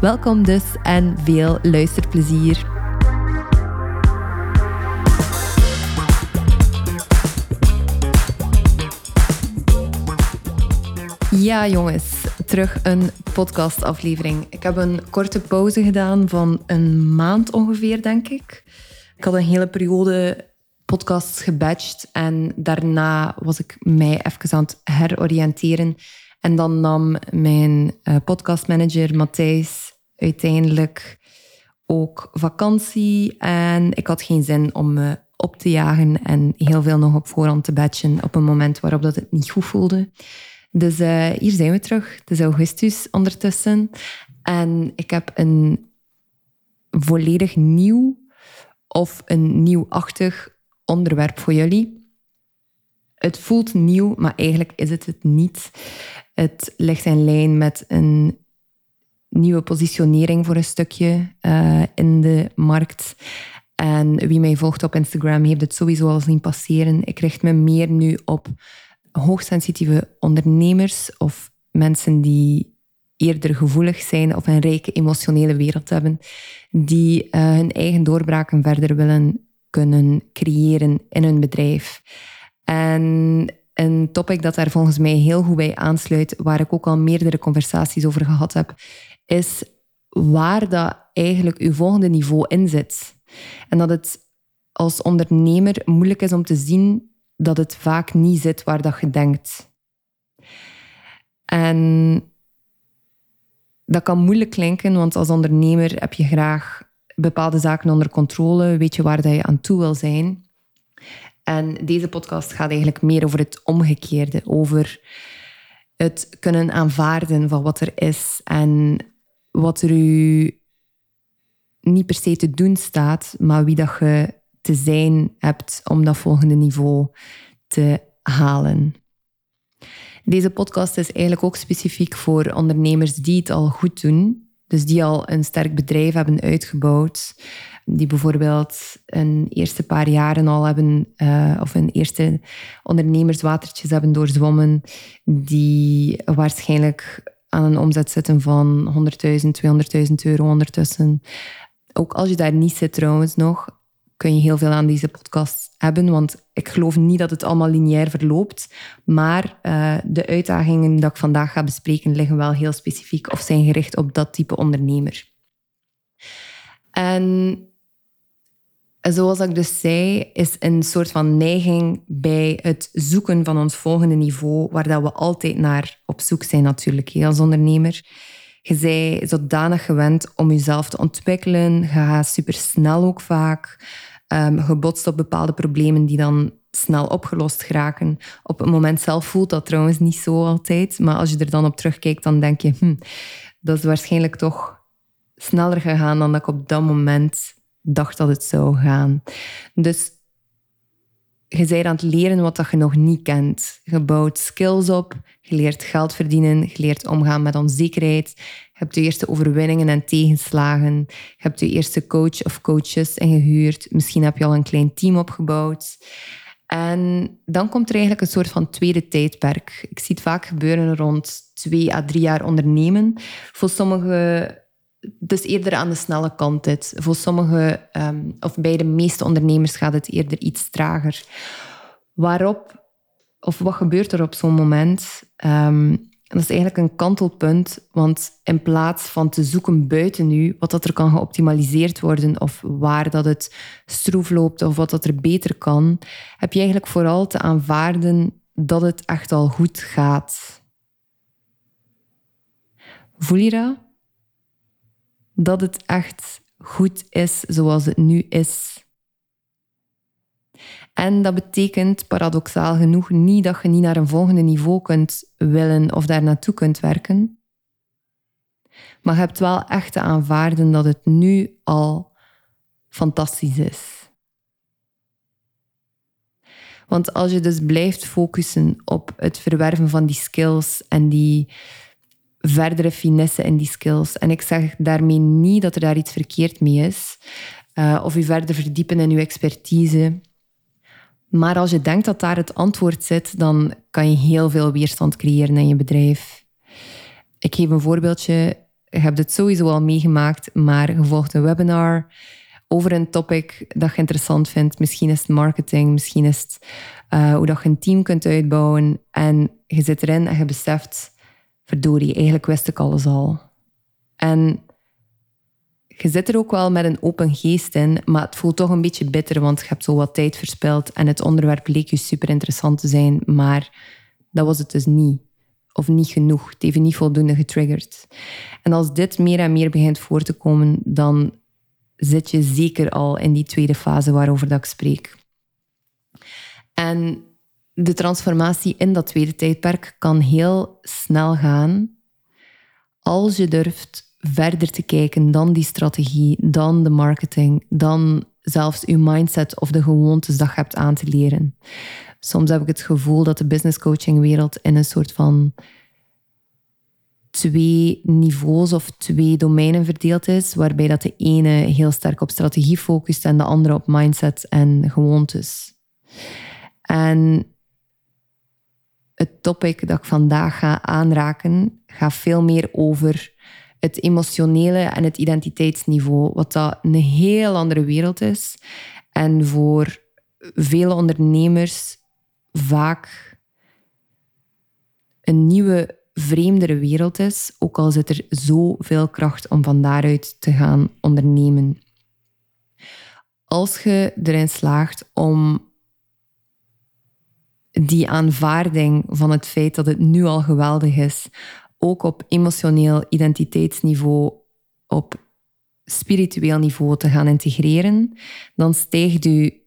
Welkom dus en veel luisterplezier. Ja, jongens, terug een podcastaflevering. Ik heb een korte pauze gedaan van een maand ongeveer, denk ik. Ik had een hele periode podcasts gebatcht en daarna was ik mij even aan het heroriënteren. En dan nam mijn uh, podcastmanager Matthijs uiteindelijk ook vakantie en ik had geen zin om me op te jagen en heel veel nog op voorhand te batchen op een moment waarop dat het niet goed voelde. Dus uh, hier zijn we terug. Het is augustus ondertussen. En ik heb een volledig nieuw of een nieuwachtig onderwerp voor jullie. Het voelt nieuw, maar eigenlijk is het het niet. Het ligt in lijn met een nieuwe positionering voor een stukje uh, in de markt. En wie mij volgt op Instagram heeft het sowieso al zien passeren. Ik richt me meer nu op hoogsensitieve ondernemers of mensen die eerder gevoelig zijn of een rijke emotionele wereld hebben, die uh, hun eigen doorbraken verder willen kunnen creëren in hun bedrijf. En een topic dat daar volgens mij heel goed bij aansluit, waar ik ook al meerdere conversaties over gehad heb, is waar dat eigenlijk uw volgende niveau in zit. En dat het als ondernemer moeilijk is om te zien dat het vaak niet zit waar dat je denkt. En dat kan moeilijk klinken, want als ondernemer heb je graag bepaalde zaken onder controle, weet je waar dat je aan toe wil zijn. En deze podcast gaat eigenlijk meer over het omgekeerde, over het kunnen aanvaarden van wat er is en wat er u niet per se te doen staat, maar wie dat je te zijn hebt om dat volgende niveau te halen. Deze podcast is eigenlijk ook specifiek voor ondernemers die het al goed doen. Dus die al een sterk bedrijf hebben uitgebouwd. Die bijvoorbeeld een eerste paar jaren al hebben, uh, of een eerste ondernemerswatertjes hebben doorzwommen. Die waarschijnlijk aan een omzet zitten van 100.000, 200.000 euro ondertussen. Ook als je daar niet zit trouwens nog, kun je heel veel aan deze podcast hebben. Want ik geloof niet dat het allemaal lineair verloopt. Maar uh, de uitdagingen die ik vandaag ga bespreken liggen wel heel specifiek of zijn gericht op dat type ondernemer. En zoals ik dus zei, is een soort van neiging bij het zoeken van ons volgende niveau, waar dat we altijd naar op zoek zijn natuurlijk als ondernemer. Je bent zodanig gewend om jezelf te ontwikkelen. Je gaat supersnel ook vaak. Um, je botst op bepaalde problemen die dan snel opgelost geraken. Op het moment zelf voelt dat trouwens niet zo altijd. Maar als je er dan op terugkijkt, dan denk je... Hm, dat is waarschijnlijk toch sneller gegaan dan dat ik op dat moment dacht dat het zou gaan. Dus je bent aan het leren wat dat je nog niet kent. Je bouwt skills op, je leert geld verdienen, je leert omgaan met onzekerheid. Je hebt je eerste overwinningen en tegenslagen. Je hebt je eerste coach of coaches ingehuurd. Misschien heb je al een klein team opgebouwd. En dan komt er eigenlijk een soort van tweede tijdperk. Ik zie het vaak gebeuren rond twee à drie jaar ondernemen. Voor sommigen dus eerder aan de snelle kant dit. Voor sommige, um, of bij de meeste ondernemers gaat het eerder iets trager. Waarop, of wat gebeurt er op zo'n moment? Um, dat is eigenlijk een kantelpunt, want in plaats van te zoeken buiten u wat dat er kan geoptimaliseerd worden of waar dat het stroef loopt of wat dat er beter kan, heb je eigenlijk vooral te aanvaarden dat het echt al goed gaat. Voel je dat? Dat het echt goed is zoals het nu is. En dat betekent paradoxaal genoeg niet dat je niet naar een volgende niveau kunt willen of daar naartoe kunt werken. Maar je hebt wel echt te aanvaarden dat het nu al fantastisch is. Want als je dus blijft focussen op het verwerven van die skills en die verdere finesse in die skills. En ik zeg daarmee niet dat er daar iets verkeerd mee is. Uh, of je verder verdiepen in je expertise. Maar als je denkt dat daar het antwoord zit, dan kan je heel veel weerstand creëren in je bedrijf. Ik geef een voorbeeldje. Je hebt het sowieso al meegemaakt, maar je volgt een webinar over een topic dat je interessant vindt. Misschien is het marketing, misschien is het uh, hoe dat je een team kunt uitbouwen. En je zit erin en je beseft, verdorie, eigenlijk wist ik alles al. En je zit er ook wel met een open geest in, maar het voelt toch een beetje bitter, want je hebt zo wat tijd verspild en het onderwerp leek je super interessant te zijn, maar dat was het dus niet. Of niet genoeg. Het heeft niet voldoende getriggerd. En als dit meer en meer begint voor te komen, dan zit je zeker al in die tweede fase waarover dat ik spreek. En de transformatie in dat tweede tijdperk kan heel snel gaan als je durft verder te kijken dan die strategie, dan de marketing, dan zelfs je mindset of de gewoontes dat je hebt aan te leren. Soms heb ik het gevoel dat de business coaching wereld in een soort van twee niveaus of twee domeinen verdeeld is, waarbij dat de ene heel sterk op strategie focust en de andere op mindset en gewoontes. En het topic dat ik vandaag ga aanraken, gaat veel meer over het emotionele en het identiteitsniveau, wat dat een heel andere wereld is. En voor vele ondernemers vaak een nieuwe, vreemdere wereld is, ook al zit er zoveel kracht om van daaruit te gaan ondernemen. Als je erin slaagt om die aanvaarding van het feit dat het nu al geweldig is, ook op emotioneel identiteitsniveau, op spiritueel niveau te gaan integreren, dan stijgt je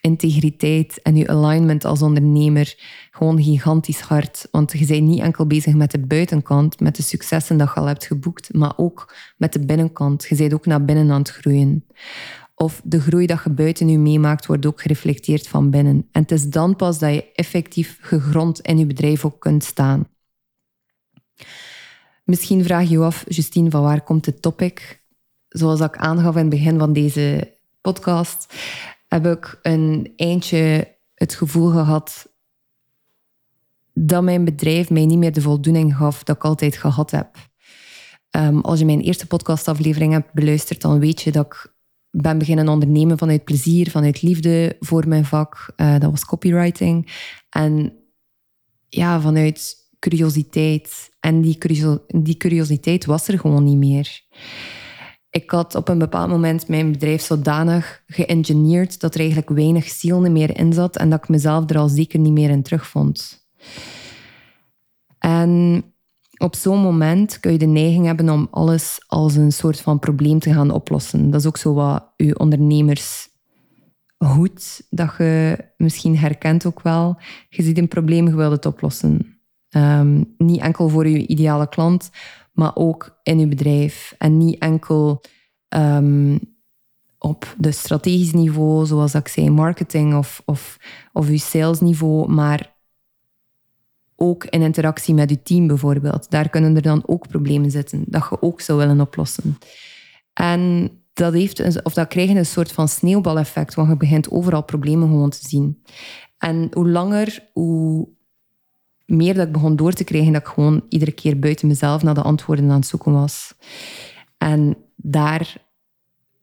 integriteit en je alignment als ondernemer gewoon gigantisch hard. Want je bent niet enkel bezig met de buitenkant, met de successen dat je al hebt geboekt, maar ook met de binnenkant. Je bent ook naar binnen aan het groeien. Of de groei dat je buiten je meemaakt, wordt ook gereflecteerd van binnen. En het is dan pas dat je effectief gegrond in je bedrijf ook kunt staan. Misschien vraag je je af, Justine, van waar komt dit topic? Zoals ik aangaf in het begin van deze podcast, heb ik een eindje het gevoel gehad dat mijn bedrijf mij niet meer de voldoening gaf dat ik altijd gehad heb. Ehm, als je mijn eerste podcastaflevering hebt beluisterd, dan weet je dat ik ben beginnen ondernemen vanuit plezier, vanuit liefde voor mijn vak. Uh, dat was copywriting. En ja, vanuit curiositeit. En die, die curiositeit was er gewoon niet meer. Ik had op een bepaald moment mijn bedrijf zodanig geëngineerd dat er eigenlijk weinig ziel meer in zat en dat ik mezelf er al zeker niet meer in terugvond. En op zo'n moment kun je de neiging hebben om alles als een soort van probleem te gaan oplossen. Dat is ook zo wat je ondernemers goed, dat je misschien herkent ook wel. Je ziet een probleem, je wilt het oplossen. Ehm, niet enkel voor je ideale klant, maar ook in je bedrijf. En niet enkel um, op de strategisch niveau, zoals ik zei, marketing of, of, of je salesniveau, maar ook in interactie met je team bijvoorbeeld. Daar kunnen er dan ook problemen zitten, dat je ook zou willen oplossen. En dat, heeft of dat krijgt een soort van sneeuwbaleffect, want je begint overal problemen gewoon te zien. En hoe langer, hoe meer dat ik begon door te krijgen, dat ik gewoon iedere keer buiten mezelf naar de antwoorden aan het zoeken was. En daar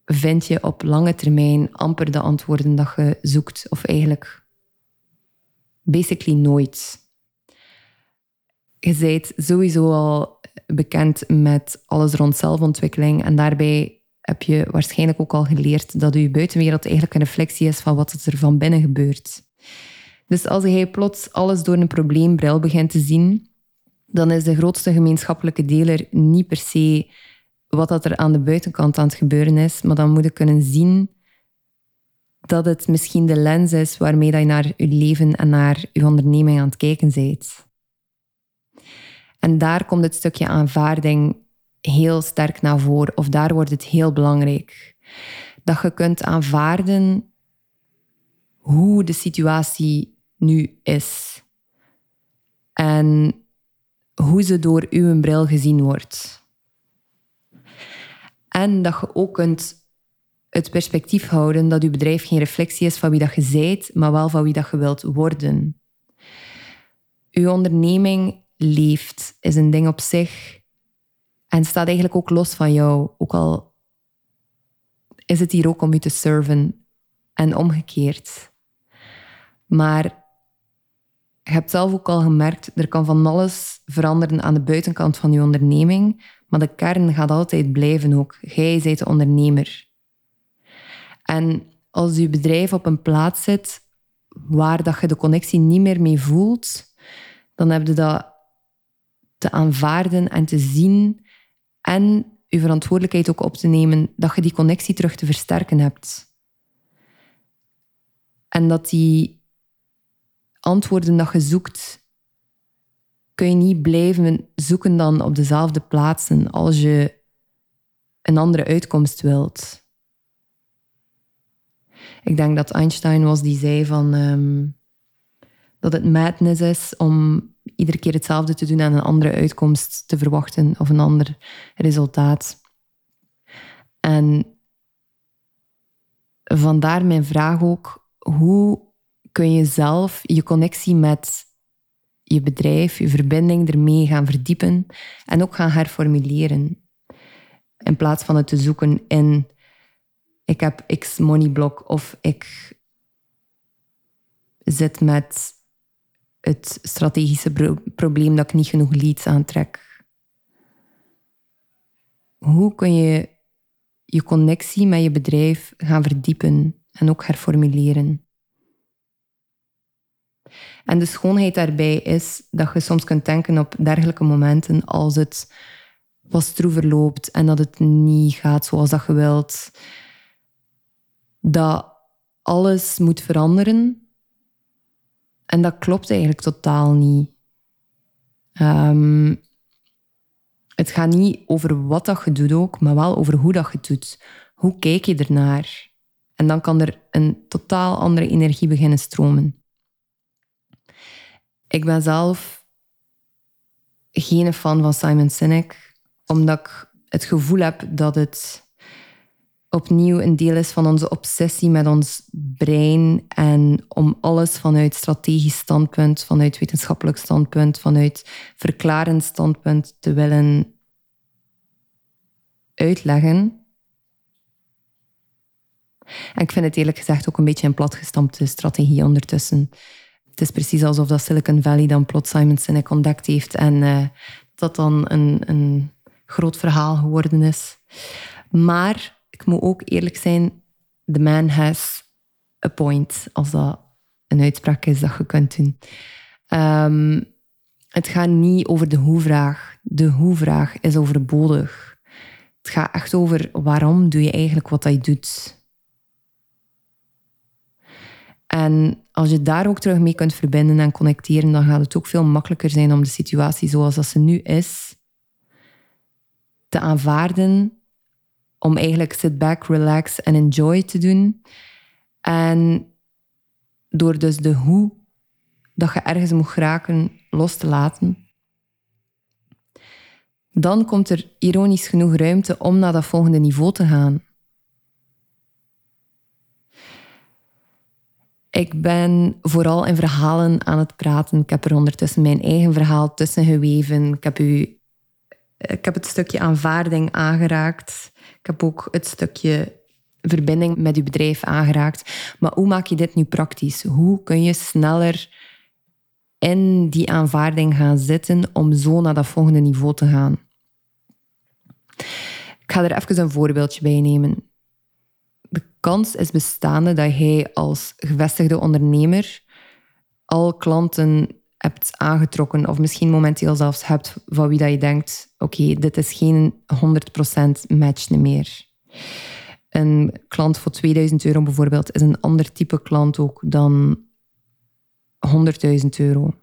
vind je op lange termijn amper de antwoorden dat je zoekt, of eigenlijk basically nooit je bent sowieso al bekend met alles rond zelfontwikkeling. En daarbij heb je waarschijnlijk ook al geleerd dat je buitenwereld eigenlijk een reflectie is van wat er van binnen gebeurt. Dus als je plots alles door een probleembril begint te zien, dan is de grootste gemeenschappelijke deler niet per se wat dat er aan de buitenkant aan het gebeuren is, maar dan moet je kunnen zien dat het misschien de lens is waarmee dat je naar je leven en naar je onderneming aan het kijken bent. En daar komt het stukje aanvaarding heel sterk naar voren, of daar wordt het heel belangrijk. Dat je kunt aanvaarden hoe de situatie nu is. En hoe ze door uw bril gezien wordt. En dat je ook kunt het perspectief houden dat uw bedrijf geen reflectie is van wie dat je zijt, maar wel van wie dat je wilt worden. Uw onderneming leeft, is een ding op zich en staat eigenlijk ook los van jou, ook al is het hier ook om u te serven en omgekeerd. Maar je hebt zelf ook al gemerkt, er kan van alles veranderen aan de buitenkant van je onderneming, maar de kern gaat altijd blijven ook. Jij bent de ondernemer. En als je bedrijf op een plaats zit waar dat je de connectie niet meer mee voelt, dan heb je dat te aanvaarden en te zien en je verantwoordelijkheid ook op te nemen dat je die connectie terug te versterken hebt. En dat die antwoorden dat je zoekt, kun je niet blijven zoeken dan op dezelfde plaatsen als je een andere uitkomst wilt. Ik denk dat Einstein was die zei van ehm, dat het madness is om iedere keer hetzelfde te doen en een andere uitkomst te verwachten of een ander resultaat. En vandaar mijn vraag ook, hoe kun je zelf je connectie met je bedrijf, je verbinding ermee gaan verdiepen en ook gaan herformuleren. In plaats van het te zoeken in ik heb x money block of ik zit met het strategische probleem dat ik niet genoeg leads aantrek. Hoe kun je je connectie met je bedrijf gaan verdiepen en ook herformuleren? En de schoonheid daarbij is dat je soms kunt denken op dergelijke momenten als het wat stroever loopt en dat het niet gaat zoals dat je wilt dat alles moet veranderen. En dat klopt eigenlijk totaal niet. Ehm, het gaat niet over wat dat je doet ook, maar wel over hoe dat je het doet. Hoe kijk je ernaar? En dan kan er een totaal andere energie beginnen stromen. Ik ben zelf geen fan van Simon Sinek, omdat ik het gevoel heb dat het opnieuw een deel is van onze obsessie met ons brein en om alles vanuit strategisch standpunt, vanuit wetenschappelijk standpunt, vanuit verklarend standpunt te willen uitleggen. En ik vind het eerlijk gezegd ook een beetje een platgestampte strategie ondertussen. Het is precies alsof dat Silicon Valley dan plots Simon Sinek ontdekt heeft en uh, dat dan een, een groot verhaal geworden is. Maar ik moet ook eerlijk zijn, the man has a point, als dat een uitspraak is dat je kunt doen. Um, het gaat niet over de hoe-vraag. De hoe-vraag is overbodig. Het gaat echt over waarom doe je eigenlijk wat je doet. En als je daar ook terug mee kunt verbinden en connecteren, dan gaat het ook veel makkelijker zijn om de situatie zoals dat ze nu is te aanvaarden om eigenlijk sit back, relax en enjoy te doen. En door dus de hoe dat je ergens moet geraken los te laten, dan komt er ironisch genoeg ruimte om naar dat volgende niveau te gaan. Ik ben vooral in verhalen aan het praten. Ik heb er ondertussen mijn eigen verhaal tussen geweven. Ik heb, u, ik heb het stukje aanvaarding aangeraakt. Ik heb ook het stukje verbinding met je bedrijf aangeraakt. Maar hoe maak je dit nu praktisch? Hoe kun je sneller in die aanvaarding gaan zitten om zo naar dat volgende niveau te gaan? Ik ga er even een voorbeeldje bij nemen. De kans is bestaande dat jij als gevestigde ondernemer al klanten hebt aangetrokken, of misschien momenteel zelfs hebt van wie dat je denkt: oké, dit is geen 100% match meer. Een klant voor 2000 euro bijvoorbeeld is een ander type klant ook dan 100.000 euro.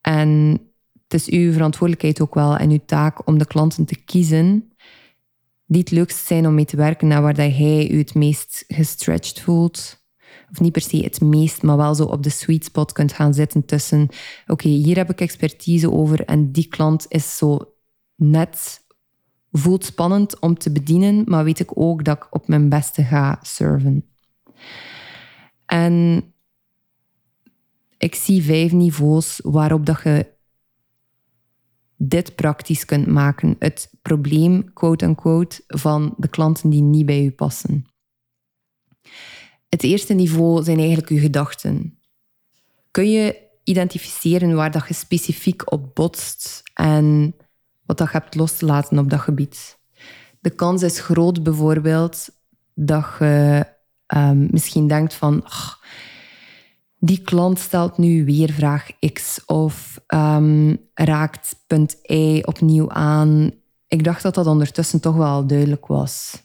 En het is uw verantwoordelijkheid ook wel en uw taak om de klanten te kiezen die het leukst zijn om mee te werken en waar dat hij u het meest gestretched voelt. Of niet per se het meest, maar wel zo op de sweet spot kunt gaan zitten tussen oké, hier heb ik expertise over en die klant is zo net voelt spannend om te bedienen, maar weet ik ook dat ik op mijn beste ga serven. En ik zie vijf niveaus waarop dat je dit praktisch kunt maken. Het probleem, quote-unquote, van de klanten die niet bij u passen. Het eerste niveau zijn eigenlijk uw gedachten. Kun je identificeren waar dat je specifiek op botst en wat dat je hebt los te laten op dat gebied? De kans is groot bijvoorbeeld dat je um, misschien denkt van die klant stelt nu weer vraag X of um, raakt punt Y opnieuw aan. Ik dacht dat dat ondertussen toch wel duidelijk was.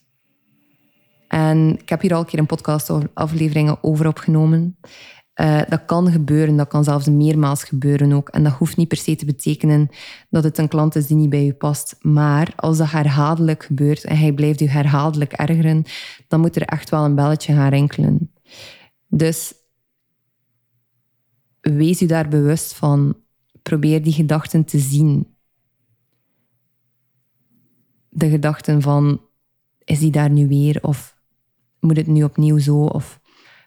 En ik heb hier al een keer een podcast afleveringen over opgenomen. Uh, dat kan gebeuren, dat kan zelfs meermaals gebeuren ook. En dat hoeft niet per se te betekenen dat het een klant is die niet bij u past. Maar als dat herhaaldelijk gebeurt en hij blijft u herhaaldelijk ergeren, dan moet er echt wel een belletje gaan rinkelen. Dus wees u daar bewust van. Probeer die gedachten te zien. De gedachten van, is die daar nu weer? Of moet het nu opnieuw zo? Of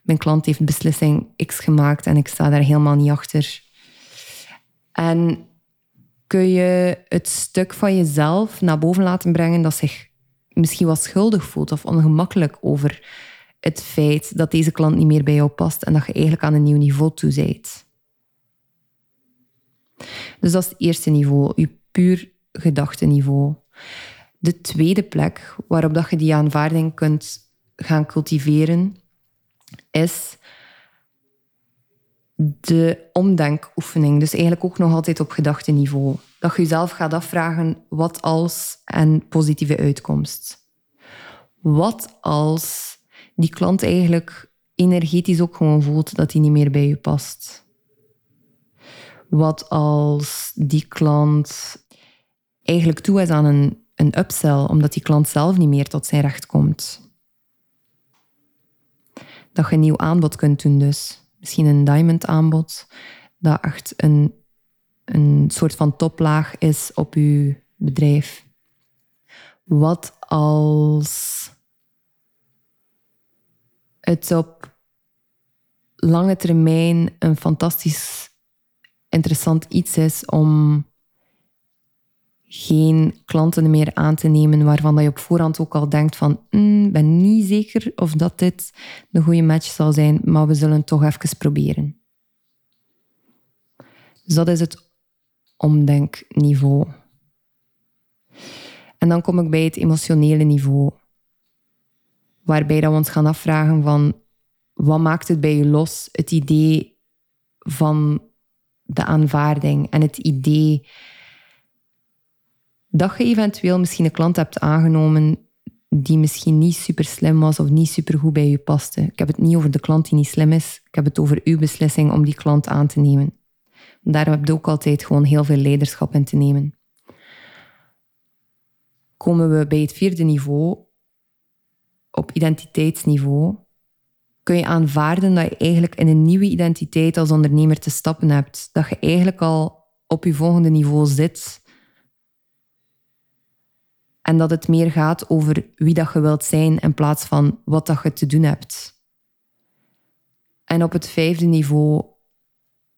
mijn klant heeft beslissing X gemaakt en ik sta daar helemaal niet achter. En kun je het stuk van jezelf naar boven laten brengen dat zich misschien wat schuldig voelt of ongemakkelijk over het feit dat deze klant niet meer bij jou past en dat je eigenlijk aan een nieuw niveau toe bent. Dus dat is het eerste niveau, je puur gedachteniveau. De tweede plek waarop dat je die aanvaarding kunt gaan cultiveren, is de omdenkoefening. Dus eigenlijk ook nog altijd op gedachteniveau. Dat je jezelf gaat afvragen, wat als en positieve uitkomst. Wat als die klant eigenlijk energetisch ook gewoon voelt dat hij niet meer bij je past? Wat als die klant eigenlijk toe is aan een, een upsell, omdat die klant zelf niet meer tot zijn recht komt? Dat je een nieuw aanbod kunt doen, dus misschien een diamond aanbod, dat echt een, een soort van toplaag is op je bedrijf. Wat als het op lange termijn een fantastisch interessant iets is om geen klanten meer aan te nemen waarvan je op voorhand ook al denkt van mm, ben niet zeker of dat dit de goede match zal zijn, maar we zullen het toch even proberen. Dus dat is het omdenkniveau. En dan kom ik bij het emotionele niveau, waarbij dat we ons gaan afvragen van wat maakt het bij je los, het idee van de aanvaarding en het idee dat je eventueel misschien een klant hebt aangenomen die misschien niet super slim was of niet super goed bij je paste. Ik heb het niet over de klant die niet slim is. Ik heb het over uw beslissing om die klant aan te nemen. Daar heb je ook altijd gewoon heel veel leiderschap in te nemen. Komen we bij het vierde niveau, op identiteitsniveau, kun je aanvaarden dat je eigenlijk in een nieuwe identiteit als ondernemer te stappen hebt. Dat je eigenlijk al op je volgende niveau zit. En dat het meer gaat over wie dat je wilt zijn in plaats van wat dat je te doen hebt. En op het vijfde niveau,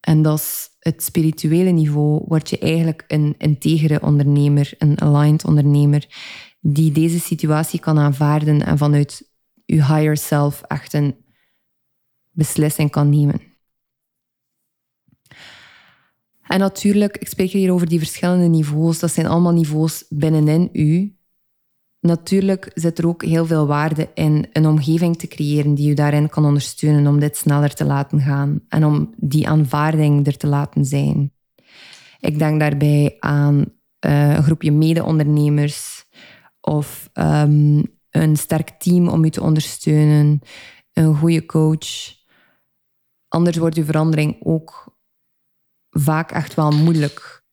en dat is het spirituele niveau, word je eigenlijk een integere ondernemer, een aligned ondernemer, die deze situatie kan aanvaarden en vanuit je higher self echt een beslissing kan nemen. En natuurlijk, ik spreek hier over die verschillende niveaus. Dat zijn allemaal niveaus binnenin u. Natuurlijk zit er ook heel veel waarde in een omgeving te creëren die u daarin kan ondersteunen om dit sneller te laten gaan en om die aanvaarding er te laten zijn. Ik denk daarbij aan uh, een groepje mede-ondernemers of um, een sterk team om u te ondersteunen, een goede coach, Anders wordt uw verandering ook vaak echt wel moeilijk.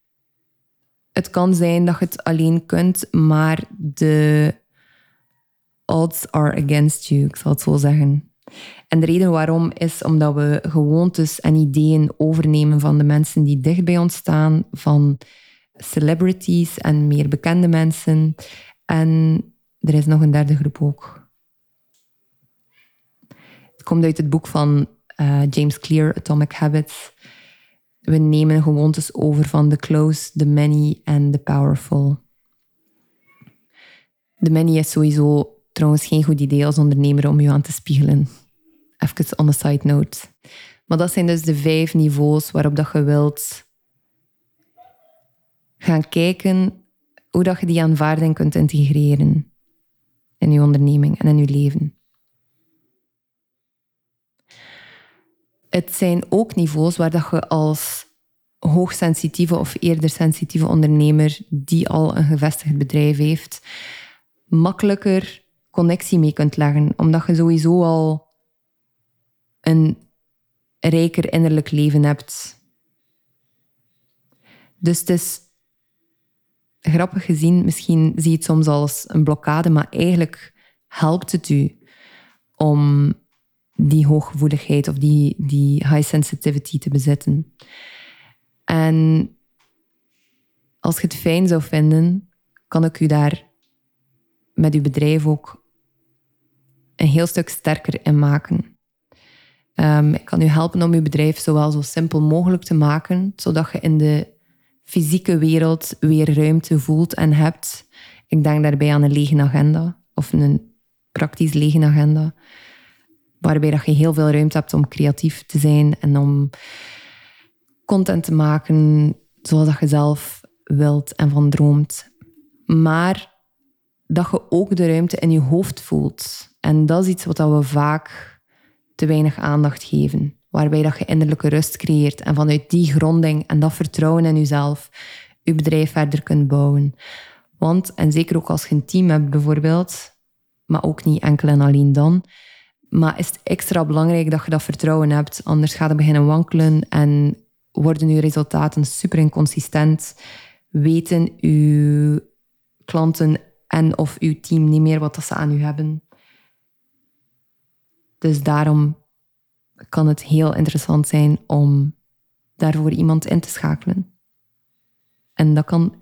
Het kan zijn dat je het alleen kunt, maar de odds are against you, ik zal het zo zeggen. En de reden waarom is omdat we gewoontes en ideeën overnemen van de mensen die dicht bij ons staan, van celebrities en meer bekende mensen. En er is nog een derde groep ook. Het komt uit het boek van uh, James Clear, Atomic Habits. We nemen gewoontes over van the close, the many en the powerful. De many is sowieso trouwens geen goed idee als ondernemer om je aan te spiegelen. Even on a side note. Maar dat zijn dus de vijf niveaus waarop dat je wilt gaan kijken hoe dat je die aanvaarding kunt integreren in je onderneming en in je leven. Het zijn ook niveaus waar dat je als hoogsensitieve of eerder sensitieve ondernemer die al een gevestigd bedrijf heeft, makkelijker connectie mee kunt leggen, omdat je sowieso al een rijker innerlijk leven hebt. Dus het is grappig gezien, misschien zie je het soms als een blokkade, maar eigenlijk helpt het u om die hooggevoeligheid of die, die high sensitivity te bezitten. En als je het fijn zou vinden, kan ik u daar met uw bedrijf ook een heel stuk sterker in maken. Um, ik kan u helpen om uw bedrijf zowel zo simpel mogelijk te maken, zodat je in de fysieke wereld weer ruimte voelt en hebt. Ik denk daarbij aan een lege agenda of een praktisch lege agenda, waarbij dat je heel veel ruimte hebt om creatief te zijn en om content te maken zoals dat je zelf wilt en van droomt. Maar dat je ook de ruimte in je hoofd voelt. En dat is iets wat we vaak te weinig aandacht geven waarbij dat je innerlijke rust creëert en vanuit die gronding en dat vertrouwen in jezelf je bedrijf verder kunt bouwen. Want, en zeker ook als je een team hebt bijvoorbeeld, maar ook niet enkel en alleen dan, maar is extra belangrijk dat je dat vertrouwen hebt, anders gaat het beginnen wankelen en worden je resultaten super inconsistent, weten je klanten en of uw team niet meer wat ze aan u hebben. Dus daarom kan het heel interessant zijn om daarvoor iemand in te schakelen. En dat kan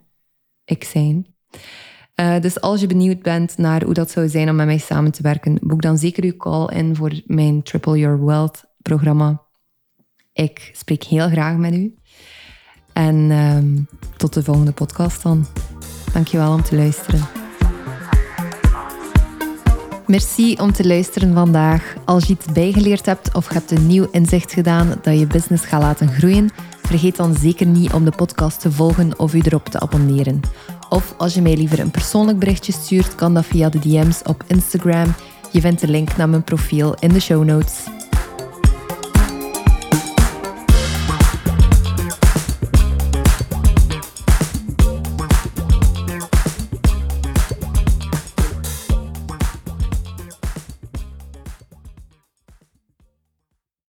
ik zijn. Uh, dus als je benieuwd bent naar hoe dat zou zijn om met mij samen te werken, boek dan zeker uw call in voor mijn Triple Your Wealth programma. Ik spreek heel graag met u. En uh, tot de volgende podcast dan. Dankjewel om te luisteren. Merci om te luisteren vandaag. Als je iets bijgeleerd hebt of hebt een nieuw inzicht gedaan dat je business gaat laten groeien, vergeet dan zeker niet om de podcast te volgen of u erop te abonneren. Of als je mij liever een persoonlijk berichtje stuurt, kan dat via de DM's op Instagram. Je vindt de link naar mijn profiel in de show notes.